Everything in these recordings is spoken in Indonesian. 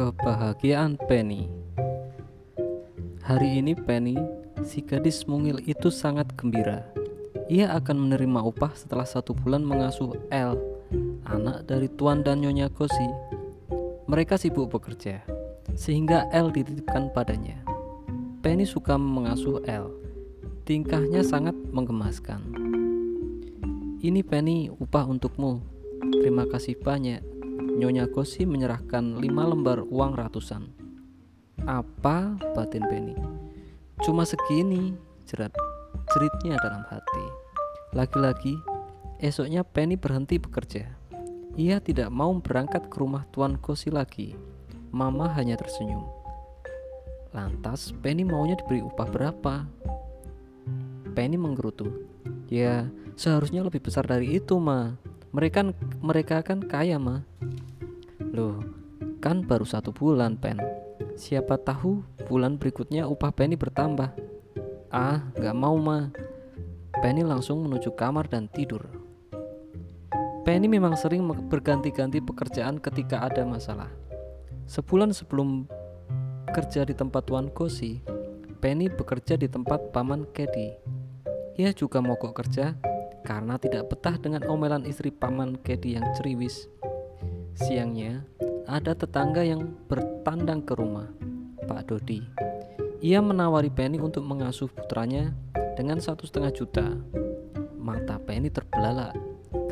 Kebahagiaan Penny Hari ini Penny, si gadis mungil itu sangat gembira. Ia akan menerima upah setelah satu bulan mengasuh L, anak dari Tuan dan Nyonya Gosi. Mereka sibuk bekerja, sehingga L dititipkan padanya. Penny suka mengasuh L. Tingkahnya sangat menggemaskan. Ini Penny upah untukmu. Terima kasih banyak. Nyonya Gosi menyerahkan lima lembar uang ratusan. Apa batin Penny? Cuma segini, jerat jeritnya dalam hati. Lagi-lagi, esoknya Penny berhenti bekerja. Ia tidak mau berangkat ke rumah Tuan Gosi lagi. Mama hanya tersenyum. Lantas, Penny maunya diberi upah berapa? Penny menggerutu. Ya, seharusnya lebih besar dari itu, Ma. Mereka mereka kan kaya, Ma. Loh, kan baru satu bulan, Pen. Siapa tahu bulan berikutnya upah Penny bertambah. Ah, gak mau, Ma. Penny langsung menuju kamar dan tidur. Penny memang sering berganti-ganti pekerjaan ketika ada masalah. Sebulan sebelum kerja di tempat Tuan Kosi, Penny bekerja di tempat Paman Kedi. Ia juga mogok kerja karena tidak betah dengan omelan istri Paman Kedi yang ceriwis. Siangnya, ada tetangga yang bertandang ke rumah, Pak Dodi. Ia menawari Penny untuk mengasuh putranya dengan satu setengah juta. Mata Penny terbelalak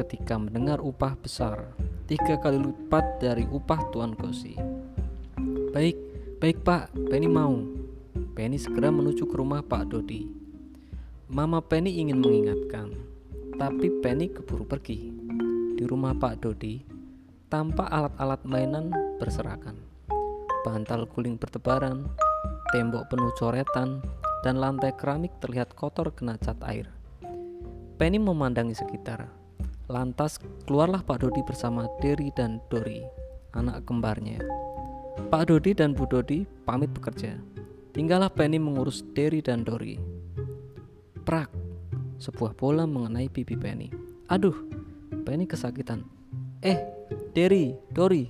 ketika mendengar upah besar, tiga kali lipat dari upah Tuan Kosi. Baik, baik Pak, Penny mau. Penny segera menuju ke rumah Pak Dodi. Mama Penny ingin mengingatkan, tapi Penny keburu pergi. Di rumah Pak Dodi, tanpa alat-alat mainan berserakan. Bantal guling bertebaran, tembok penuh coretan, dan lantai keramik terlihat kotor kena cat air. Penny memandangi sekitar. Lantas keluarlah Pak Dodi bersama Derry dan Dori, anak kembarnya. Pak Dodi dan Bu Dodi pamit bekerja. Tinggallah Penny mengurus Derry dan Dori. Prak, sebuah bola mengenai pipi Penny. Aduh, Penny kesakitan. Eh, Derry, Dori,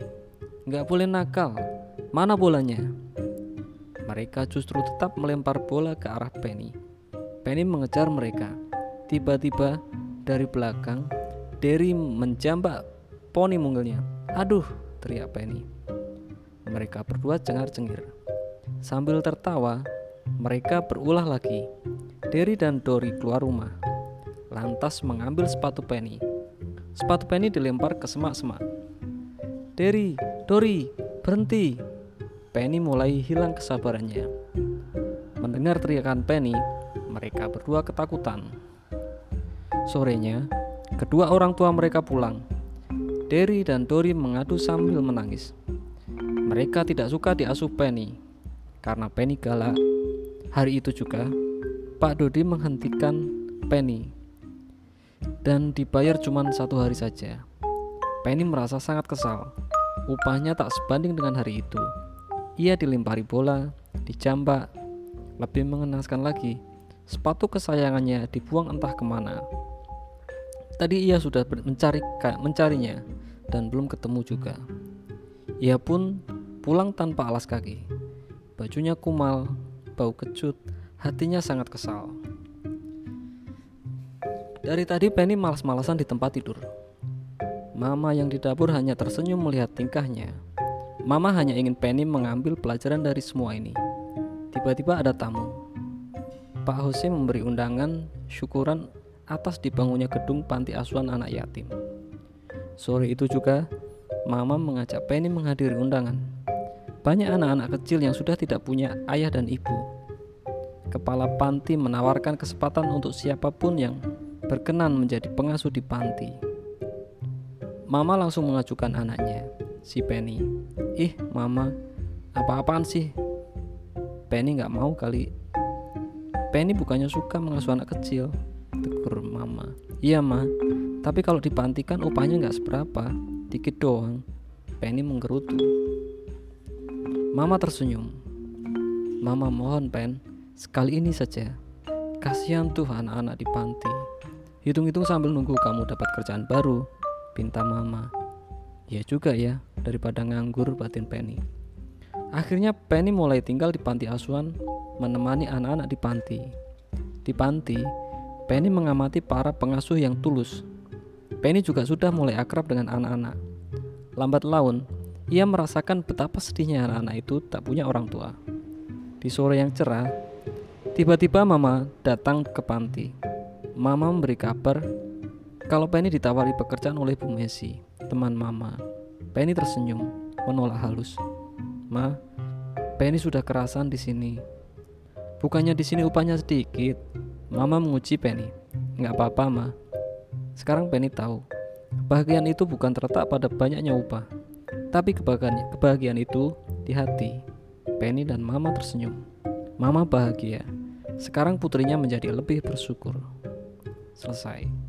nggak boleh nakal. Mana bolanya? Mereka justru tetap melempar bola ke arah Penny. Penny mengejar mereka. Tiba-tiba dari belakang, Derry menjambak poni mungilnya. Aduh, teriak Penny. Mereka berdua cengar-cengir. Sambil tertawa, mereka berulah lagi. Derry dan Dori keluar rumah. Lantas mengambil sepatu Penny. Sepatu Penny dilempar ke semak-semak. Derry, Dori, berhenti. Penny mulai hilang kesabarannya. Mendengar teriakan Penny, mereka berdua ketakutan. Sorenya, kedua orang tua mereka pulang. Derry dan Dori mengadu sambil menangis. Mereka tidak suka diasuh Penny karena Penny galak. Hari itu juga, Pak Dodi menghentikan Penny dan dibayar cuma satu hari saja. Penny merasa sangat kesal Upahnya tak sebanding dengan hari itu. Ia dilempari bola, dijambak, lebih mengenaskan lagi, sepatu kesayangannya dibuang entah ke mana. Tadi ia sudah mencari mencarinya dan belum ketemu juga. Ia pun pulang tanpa alas kaki. Bajunya kumal, bau kecut, hatinya sangat kesal. Dari tadi Penny malas-malasan di tempat tidur. Mama yang di dapur hanya tersenyum melihat tingkahnya. Mama hanya ingin Penny mengambil pelajaran dari semua ini. Tiba-tiba ada tamu. Pak Jose memberi undangan syukuran atas dibangunnya gedung panti asuhan anak yatim. Sore itu juga, Mama mengajak Penny menghadiri undangan. Banyak anak-anak kecil yang sudah tidak punya ayah dan ibu. Kepala panti menawarkan kesempatan untuk siapa pun yang berkenan menjadi pengasuh di panti. Mama langsung mengajukan anaknya, si Penny. Ih, Mama, apa-apaan sih? Penny nggak mau kali. Penny bukannya suka mengasuh anak kecil, tegur Mama. Iya, Ma. Tapi kalau dipantikan upahnya nggak seberapa, dikit doang. Penny menggerutu. Mama tersenyum. Mama mohon, Pen, sekali ini saja. Kasihan tuh anak-anak di panti. Hitung-hitung sambil nunggu kamu dapat kerjaan baru pinta mama. Ya juga ya, daripada nganggur batin Penny. Akhirnya Penny mulai tinggal di panti asuhan menemani anak-anak di panti. Di panti, Penny mengamati para pengasuh yang tulus. Penny juga sudah mulai akrab dengan anak-anak. Lambat laun, ia merasakan betapa sedihnya anak-anak itu tak punya orang tua. Di sore yang cerah, tiba-tiba mama datang ke panti. Mama memberi kabar kalau Penny ditawari pekerjaan oleh Bu Messi, teman mama. Penny tersenyum, menolak halus. Ma, Penny sudah kerasan di sini. Bukannya di sini upahnya sedikit. Mama menguji Penny. Nggak apa-apa, Ma. Sekarang Penny tahu, kebahagiaan itu bukan terletak pada banyaknya upah, tapi kebahagiaan, kebahagiaan itu di hati. Penny dan Mama tersenyum. Mama bahagia. Sekarang putrinya menjadi lebih bersyukur. Selesai.